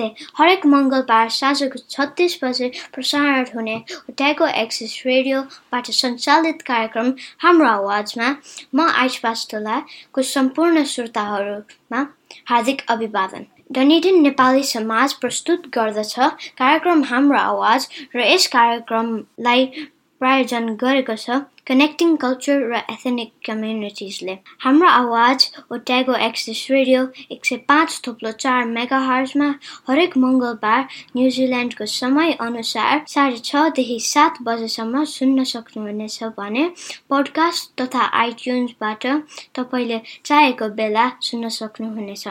नमस्ते हरेक मङ्गलबार साँझको छत्तिस बजे प्रसारण हुने ट्यागो एक्सिस रेडियोबाट सञ्चालित कार्यक्रम हाम्रो आवाजमा म आइस बास्तोलाको सम्पूर्ण श्रोताहरूमा हार्दिक अभिवादन डनिडिन नेपाली समाज प्रस्तुत गर्दछ कार्यक्रम हाम्रो आवाज र यस कार्यक्रमलाई प्रायोजन गरेको छ। कनेक्टिङ कल्चर र एथेनिक कम्युनिटिजले हाम्रो आवाज ओट्यागो एक्सिस रेडियो एक सय पाँच थोप्लो चार मेगा हर्जमा हरेक मङ्गलबार न्युजिल्यान्डको समय अनुसार साढे छदेखि सात बजेसम्म सुन्न सक्नुहुनेछ भने पोडकास्ट तथा आइट्युन्सबाट तपाईँले चाहेको बेला सुन्न सक्नुहुनेछ।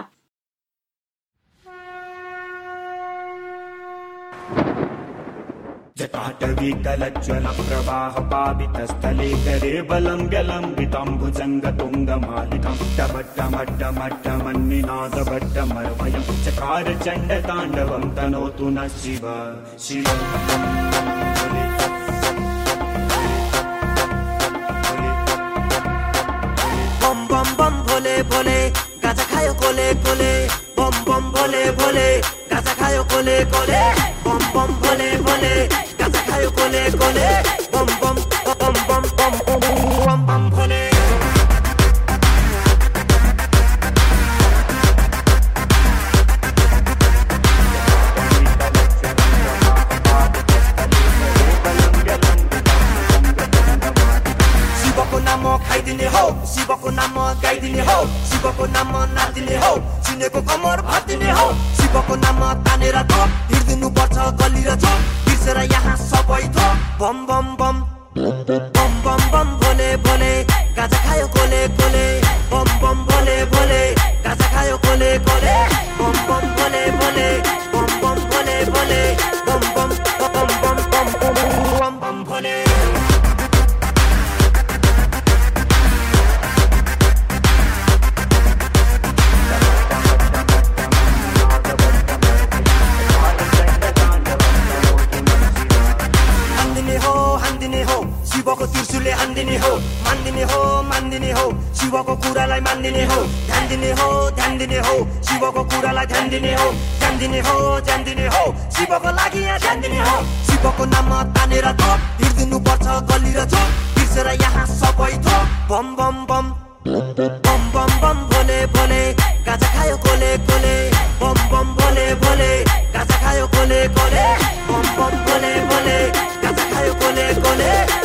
जटाटवीतलज्ज्वलप्रवाहपावितस्थले करे बलं व्यलम्ब्यलम्बिताम्बुजङ्गतुङ्गमालिकां डबड्डमड्डमट्टमन्निनादबड्डमर्वयं चकार चण्डताण्डवं तनोतु न शिव शिव बम बम बम भोले भोले गाजा खायो कोले कोले बम बम भोले भोले गाजा खायो कोले कोले बम बम भोले भोले गाजा कोले कोले बम बम बम बम बम बम बम भोले खाइदिने हो शिवको नाम गाइदिने हो शिवको नाम नाचिदिने हो चिनेको कमर भातिने हो शिवको नाम तानेर थो हिँडिदिनु पर्छ गली र छो बिर्सेर यहाँ सबै थो बम बम बम बम खायो कोले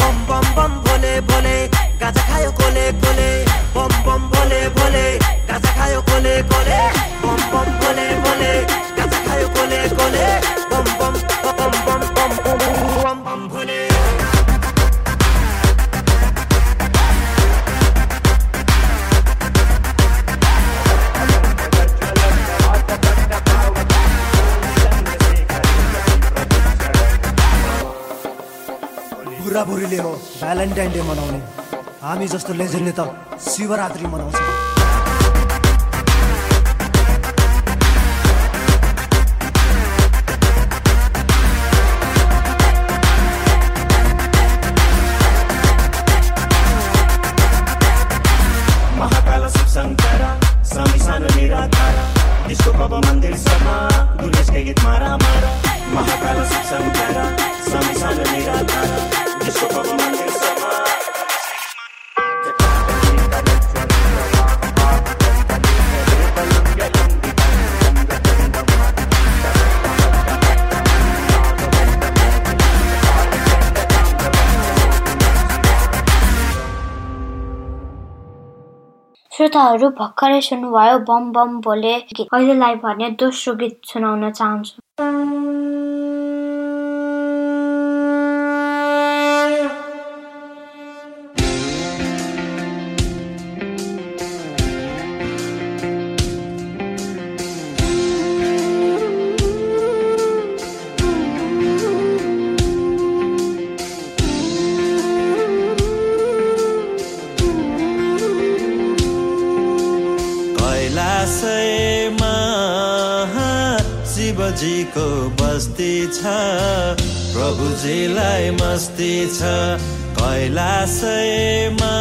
बम बम बम भोले भोले गाजा खायो कोले कोले बम बम भोले भोले गाजा खायो कोले कोले बम बम भोले भोले गाजा खायो कोले कोले बम बम बम बम बम बम बम भोले बुढाबुढीले हो भ्यालेन्टाइन डे मनाउने। हामी जस्तो लेजेन्डले त शिवरात्रि मनाउँछ। श्रोताहरू भर्खरै सुन्नुभयो बम बम बोले गीत। अहिलेलाई भने दोस्रो गीत सुनाउन चाहन्छु। छ। प्रभुजीलाई मस्ती छ। कैलाशमा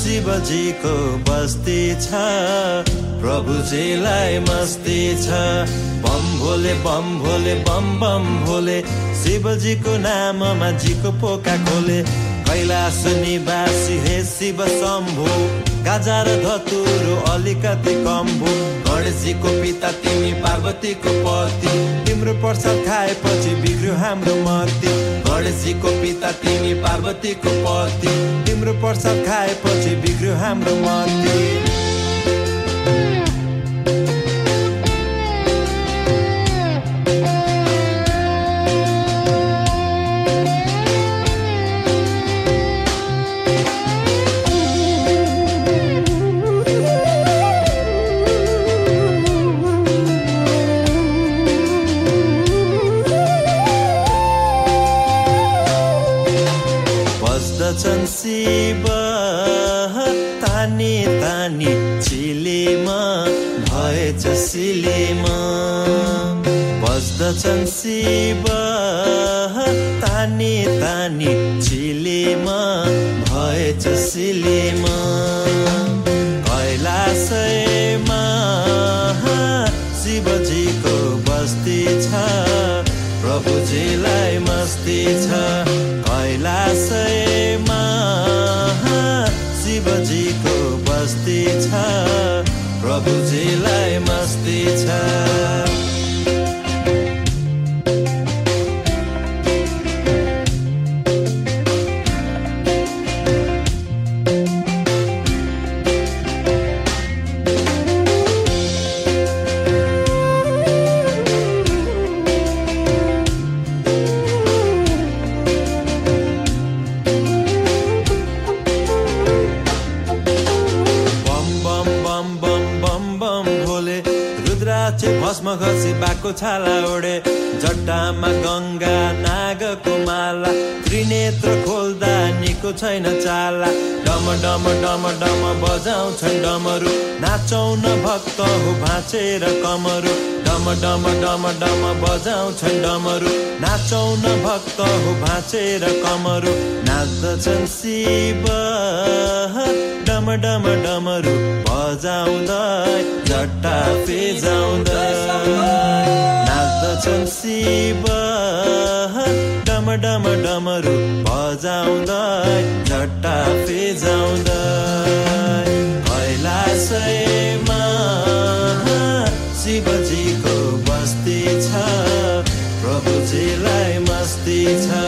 शिवजीको बस्ती छ। प्रभुजीलाई मस्ती छ। बम भोले बम भोले बम बम भोले शिवजीको नाममा जीको पोका खोले। कैलाश निवासी हे शिव शम्भु। गाजा र धतुरो अलिकति कम भो गणेशजीको पिता तिमी पार्वतीको पति। तिम्रो प्रसाद खाएपछि बिग्रियो हाम्रो मती। गणेशजीको पिता तिमी पार्वतीको पति। तिम्रो प्रसाद खाएपछि बिग्रियो हाम्रो मती। शिव तानी तानी चिलेमा भएछ सिलेमा। बस्दछन् शिव तानी तानी चिलेमा भएछ सिलेमा। कैलाशमा शिवजीको बस्ती छ प्रभुजीलाई मस्ती छ। कैलाशमा छाला ओढे। जट्टामा गङ्गा नागको माला त्रिनेत्र खोल्दा निको छैन चाला। डम डम डम डम बजाउँछन् डमरू। नाचौ न भक्त हो भाँचेर कमरू। डम डम डम डम बजाउँछन् डमरू। नाचौ न भक्त हो भाँचेर कमरू। नाच्दछन् शिव। डम डम डमरू बजाउँदै जट्टा पेजाउँदै शिव डम डम डमरू बजाउँदै जट्टा पेजाउँदै कैलाशमा शिवजीको बस्ती छ प्रभुजीलाई मस्ती छ।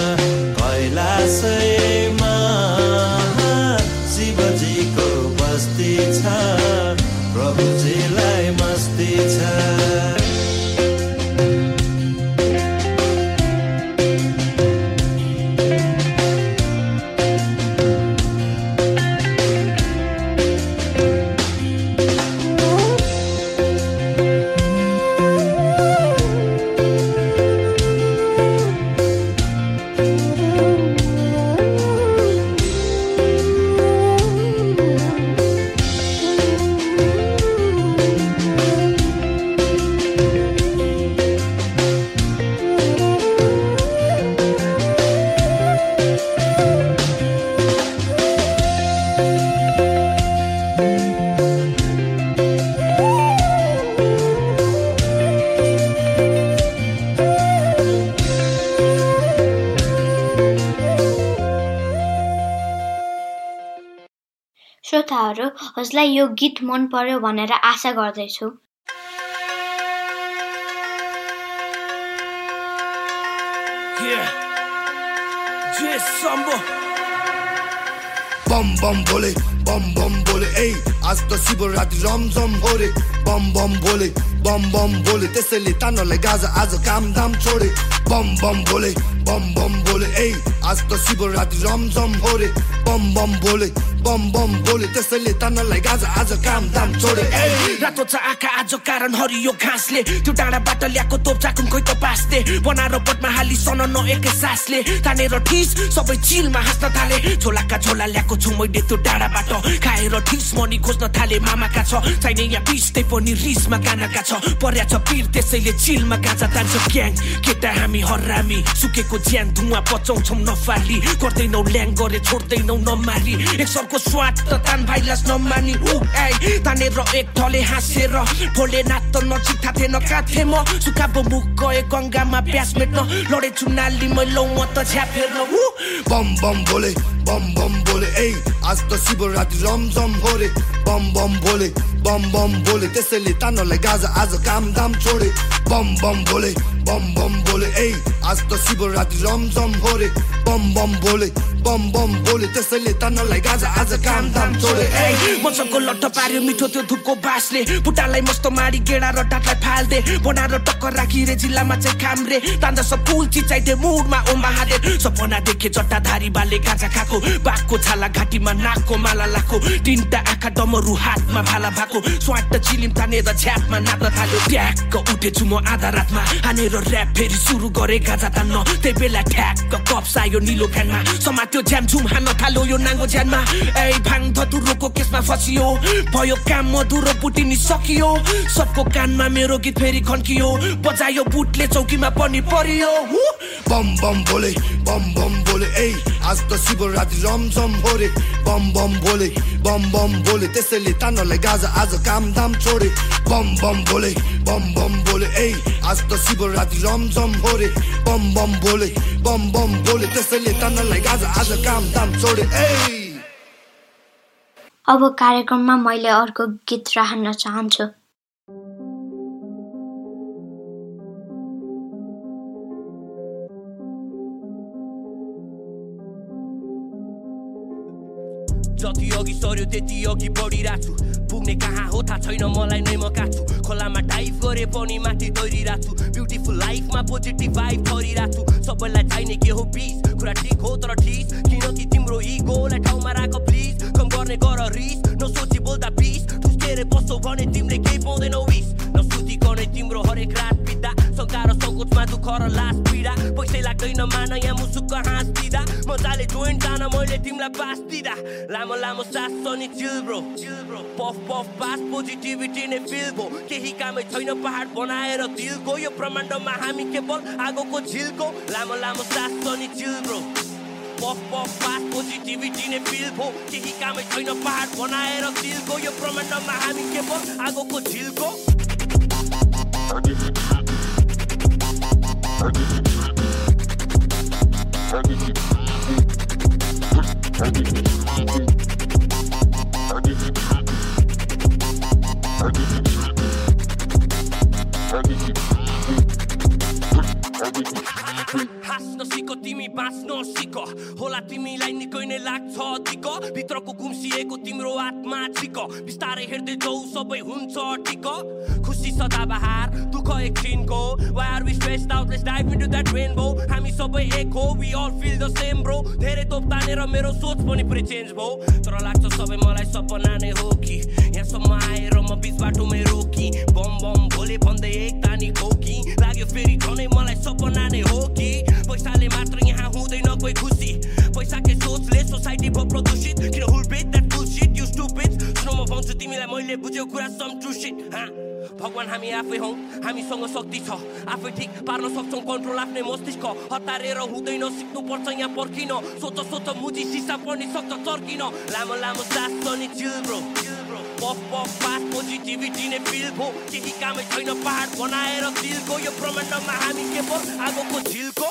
श्रोताहरू हजुरलाई यो गीत मन पर्यो भनेर आशा गर्दैछु. बम बम बोले बम बम बोले ए आज त शिवरात्रि रमझम हो रे बम बम बोले बम बम बोले त्यसैले तानलाई गाजा आज काम दाम छोडे बम बम बोले बम बम बोले ए आज त शिवरात्रि रमझम हो रे बम बम बोले बम बम बोले त्यसैले तानलाई गाजा आज काम दाम छोडे। रातो छ आँखा आज कारण हरियो घाँसले। त्यो डाँडाबाट ल्याएको तोप चाकुन खोइ त पास्ने बनाएर पटमा हाली सन न एक सासले। तानेर ठिस सबै चिलमा हाँस्न थाले। झोलाका झोला ल्याएको छु मैले त्यो डाँडाबाट। खाएर ठिस मनी खोज्न थाले मामाका छ। चाहिने यहाँ पिस्दै पनि रिसमा गानाका छ। पर्या छ पिर त्यसैले चिलमा गाजा तान्छ ग्याङ। केटा हामी हरामी सुकेको ज्यान धुवा पचाउँछौँ नफाली। गर्दैनौ ल्याङ गरे छोड्दैनौ नमारी एक सरको स्वाद त तान भाइलास नमानी ऊ ए तानेर एक ढले हाँसेर भोले नाथ त नजिक थाहा कहाँ थिएँ म। सुकाबो मुख गए गङ्गामा प्यास मेट्न। लडेछु नाली मैलौ म त झ्यापेर ऊ बम बम बोले बम बम बोले ए आज त शिवरात्रि रमझम हो रे। बम बम बोले बम बम बोले त्यसैले तानलाई गाजा आज काम दाम छोडे। बम बम बोले बम बम बोले ए आज त शिवरात्रि रमझम हो रे बम बम बोले बम बम बोले त्यसैले तानलाई गाजा आज काम दाम ए मसँग पार्यो मिठो त्यो धुपको बाँसले बुट्टालाई मस्तो माडी गेडा र डाँटलाई फाल्दे बनाएर टक्कर राखी रे जिल्लामा सब सपना देखे जट्टाधारी बाले गाजा खाएको छाला घाँटीमा नाकको माला लाको तिनटा आँखा डमरू हातमा भाला भएको स्वाट चिलिम तानेर झ्यापमा ट्याक्क उठेछु म आधा रातमा ऱ्याप फेरि सुरु गरे गाजा तान्न त्यही बेला ठ्याक्क कप्स आयो निलो फ्यानमा। समात्यो झ्यामझुम हान्न थाल्यो यो नाङ्गो ज्यानमा। ए भाङ धतुरोको केसमा फसियो। भयो काम मधुरो बुटिनी सकियो। सबको कानमा मेरो गीत फेरि खन्कियो। बजायो बुटले चौकीमा पनि परियो! बम बम बोले बम बम बोले ए आज त शिवरात्रि रमझम हो रे। बम बम बोले बम बम बोले त्यसैले तानलाई गाजा आज काम दाम छोडे। बम बम बोले बम बम बोले ए आज त शिवरात्रि रमझम हो रे बम बम बोले बम बम बोले त्यसैले तानलाई गाजा आज काम दाम छोडे ए अब कार्यक्रममा मैले अर्को गीत राख्न चाहन्छु जति अघि सर्यो त्यति अघि बढिरहेको छु पुग्ने कहाँ हो थाहा छैन मलाई नै म काट्छु खोलामा डाइभ गरे पनि माथि तैरिरहेको छु ब्युटिफुल लाइफमा पोजिटिभ भाइब गरिरहेको छु सबैलाई चाहिने के हो पिस कुरा ठिक हो तर ठिस किनकि तिम्रो इगोलाई ठाउँमा राख प्लिज कम गर्ने गर रिस नसोची बोल्दा पिस ठुस्केर बस्छौ भने तिमीले केही पाउँदैनौ विस नसुतिकनै तिम्रो हरेक रात बित्दा शङ्का र सङ्कोचमा दुःख र लास पीडा पैसै लाग्दैन मान यहाँ मुसुक्क हाँस दिँदा मजाले जोइन्ट जान मैले तिमीलाई पास दिँदा लामो लामो सास अनि chill bro puff puff pass positivity नै फिल भो केही कामै छैन पहाड बनाएर दिलको यो ब्रह्माण्डमा हामी केवल आगोको झिलको लामो लामो सास अनि chill bro puff puff pass positivity नै फिल भो केही कामै छैन पहाड बनाएर दिलको यो ब्रह्माण्डमा हामी केवल आगोको झिलको हाँस्न सिक तिमी बाँच्न सिक। होला तिमीलाई निकै नै लाग्छ टिक भित्रको गुम्सिएको तिम्रो आत्मा छिक। बिस्तारै हेर्दै जाउ सबै हुन्छ टिक खुसी सदाबहार दुःख एकछिनको Why are we stressed out? Let's dive into that rainbow हामी सबै एक हो We all feel the same bro धेरै तोप तानेर मेरो सोच पनि पुरै चेन्ज भयो। तर लाग्छ सबै मलाई सपना नै हो कि यहाँसम्म आएर म बिच बाटोमै रोकी। बम बम भोले भन्दै एक तानी खोकी लाग्यो फेरि झनै मलाई सपना नै हो कि? पैसाले मात्र यहाँ हुँदैन कोही खुसी पैसाकै सोचले सोसाइटी भयो प्रदूषित किन हुल बेट द्याट बुलसिट यु स्टुपिड सुन म भन्छु तिमीलाई मैले बुझेको कुरा सम ट्रु सिट भगवान हामी आफै हौ हामीसँग शक्ति छ आफै ठिक पार्न सक्छौँ कन्ट्रोल आफ्नै मस्तिष्क हतारेर हुँदैन सिक्नु पर्छ यहाँ पर्खिन सोच सोच मुजी सिसा पनि सक्छ चर्किन लामो लामो सास पनि chill bro puff puff pass positivity नै फिल भो केही कामै छैन पहाड बनाएर दिलको यो ब्रह्माण्डमा हामी केवल आगोको झिलको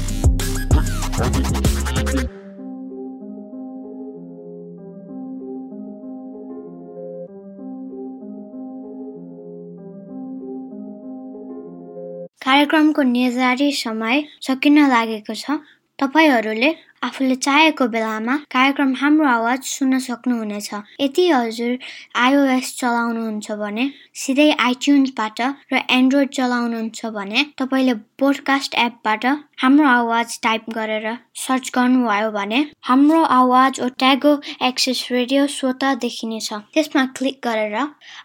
कार्यक्रमको निर्धारित समय सकिन लागेको छ। तपाईँहरूले आफूले चाहेको बेलामा कार्यक्रम हाम्रो आवाज सुन्न सक्नुहुनेछ। यदि हजुर आइओएस चलाउनुहुन्छ भने सिधै आइट्युन्सबाट र एन्ड्रोइड चलाउनुहुन्छ भने तपाईँले पोडकास्ट एपबाट हाम्रो आवाज टाइप गरेर सर्च गर्नुभयो भने हाम्रो आवाज ट्यागो एक्सेस रेडियो स्वत देखिनेछ। त्यसमा क्लिक गरेर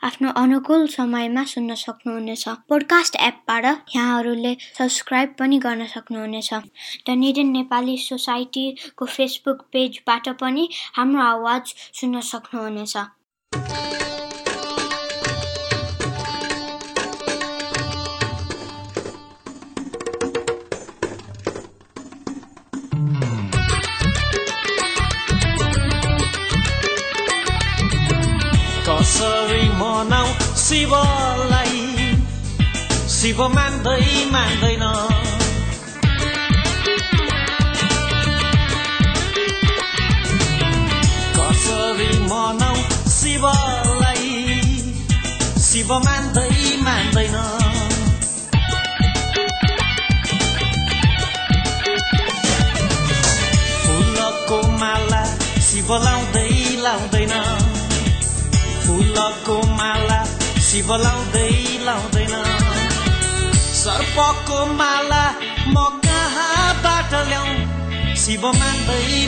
आफ्नो अनुकूल समयमा सुन्न सक्नुहुनेछ। पोडकास्ट एपबाट यहाँहरूले सब्सक्राइब पनि गर्न सक्नुहुनेछ। द निडन नेपाली सोसाइटी को फेसबुक पेजबाट पनि हाम्रो आवाज सुन्न सक्नुहुनेछ। कसरी मनाउ शिवलाई? शिव मान्दै मान्दैन। शिवलाई शिव मान्दै मान्दैन फुलको माला शिव लाउँदै लाउँदैन फुलको माला शिव लाउँदै लाउँदैन सर्पको माला म कहाँबाट ल्याउ शिव मान्दै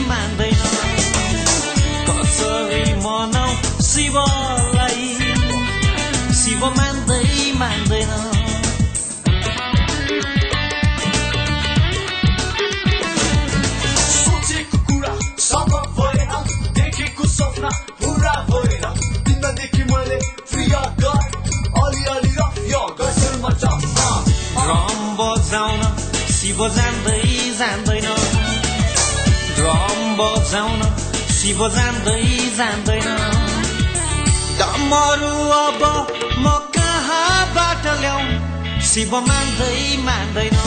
शिव जान्दै जान्दैन ड्रम बजाउन शिव जान्दै जान्दैन डमरू अब म कहाँबाट ल्याउ शिव मान्दै मान्दैन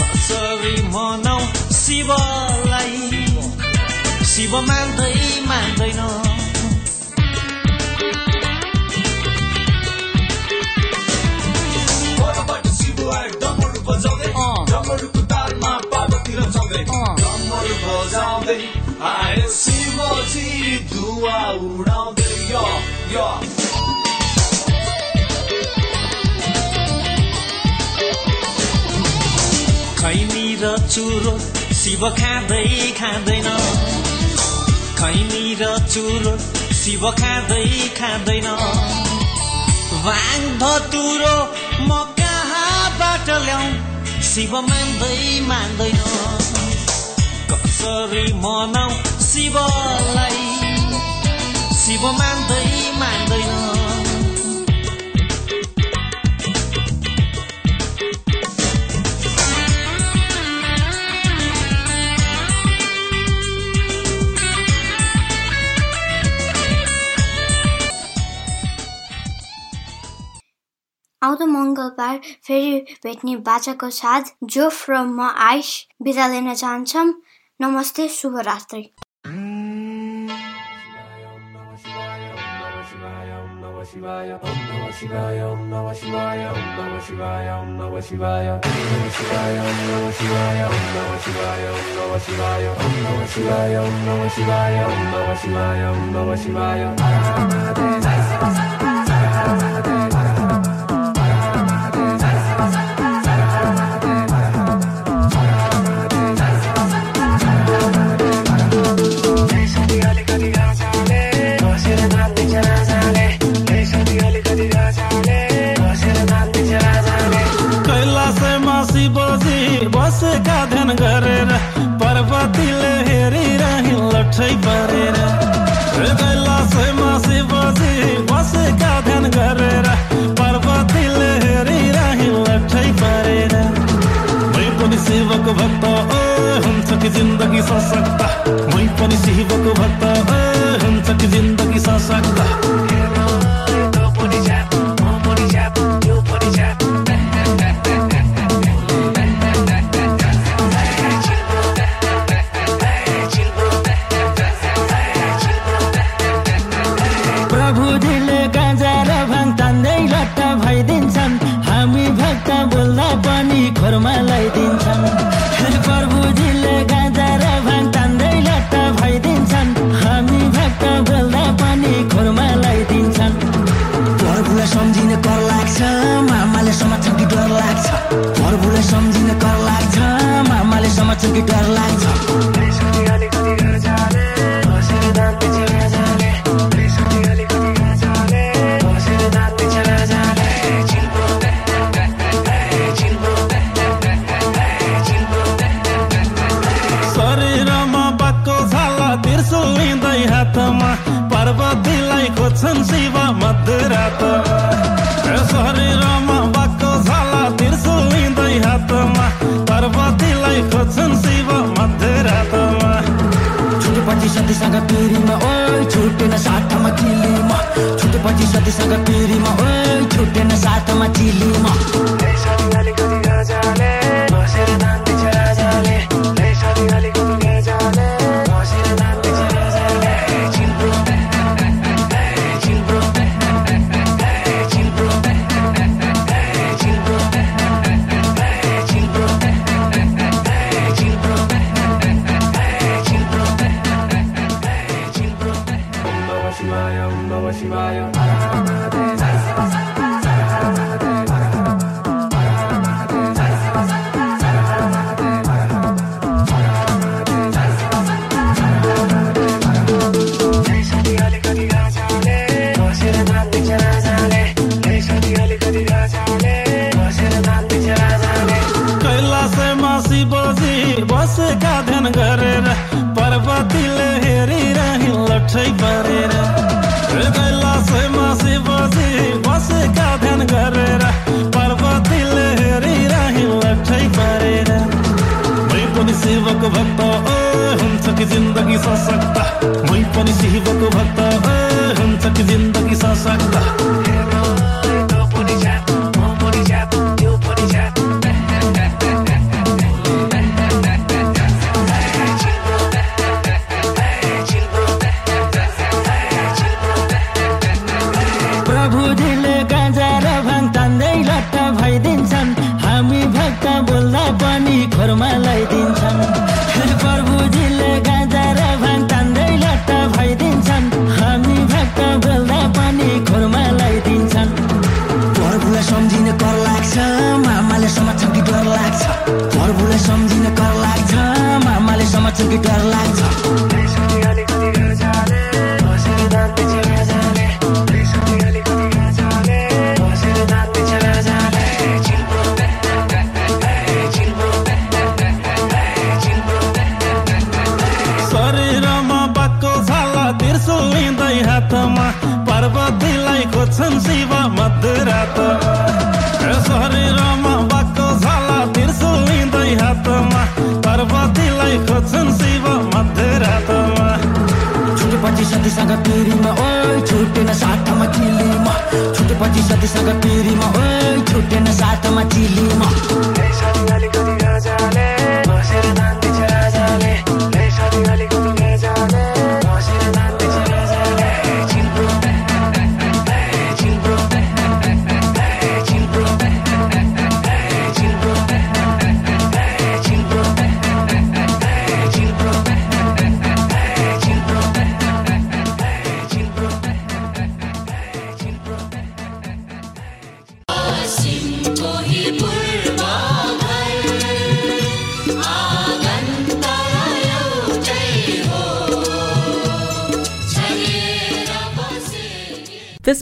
कसरी मनाउ शिवलाई शिव मान्दै मान्दैन बजाउँदै आए शिवजी धुवा उडाउँदै खैनी र चुरो शिव खाँदै खाँदैन खैनी र चुरो शिव खाँदै खाँदैन भाङ धतुरो म कहाँबाट ल्याउ शिव मान्दै मान्दैन कसरी मनाउ शिवलाई शिव मान्दै मान्दैन आउँदो मङ्गलबार फेरि भेट्ने बाचाको साथ जोफ र म आइस बिदा लिन चाहन्छौँ Namaste Shubharatri. Shivaya, Om Namah Shivaya, Om Namah Shivaya, Om Namah Shivaya, Om Namah Shivaya, Om Namah Shivaya, Om Namah Shivaya, Om Namah Shivaya, Om Namah Shivaya, Om Namah Shivaya, Om Namah Shivaya, Om Namah Shivaya, Om Namah Shivaya, Om Namah Shivaya, पनि शिवको भक्त ओ हुन्छ कि जिन्दगी सशक्त मै पनि शिवको भक्त ओ हुन्छ कि जिन्दगी सशक्त प्रभुजीले गाजा र भाङ ध्यान गरेर पार्वतीले मै पनि शिवको भक्त ओ हुन्छ कि जिन्दगी सशक्त? मै पनि शिवको भक्त ओ हुन्छ कि जिन्दगी सशक्त? कर लाग्छ मामाले समात्छन् कि डर लाग्छ? प्रभुलाई सम्झिने कर लाग्छ मामाले समात्छन् कि डर लाग्छ? सतीसँग पिरीमा ओइ छुटेन साथमा चिलीमा। छुटेपछि सतीसँग पिरीमा ओइ छुटेन साथमा चिलीमा।